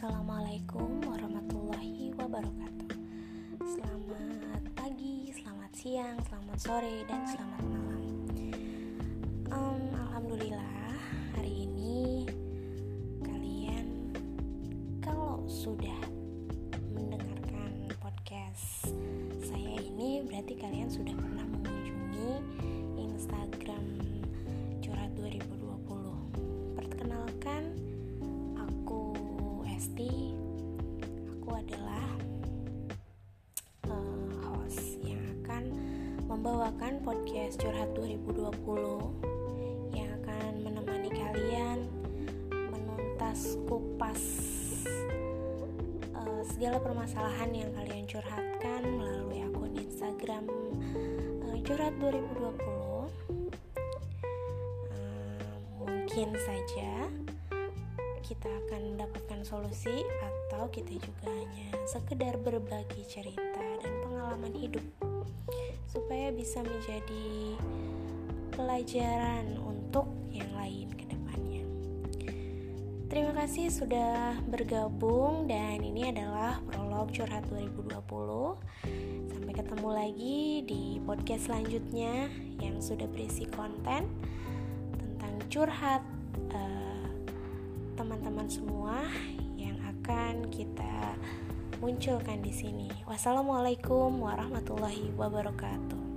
Assalamualaikum warahmatullahi wabarakatuh. Selamat pagi, selamat siang, selamat sore, dan selamat malam. Um, Alhamdulillah hari ini kalian kalau sudah mendengarkan podcast saya ini berarti kalian sudah pernah mengunjungi Esti. Aku adalah membawakan podcast Curhat 2020 yang akan menemani kalian menuntas kupas uh, segala permasalahan yang kalian curhatkan melalui akun Instagram uh, Curhat 2020. Uh, eh, mungkin saja kita akan mendapatkan solusi atau kita juga hanya sekedar berbagi cerita dan pengalaman hidup supaya bisa menjadi pelajaran untuk yang lain ke depannya. Terima kasih sudah bergabung dan ini adalah prolog curhat 2020. Sampai ketemu lagi di podcast selanjutnya yang sudah berisi konten tentang curhat eh, teman-teman semua yang akan kita munculkan di sini. Wassalamualaikum warahmatullahi wabarakatuh.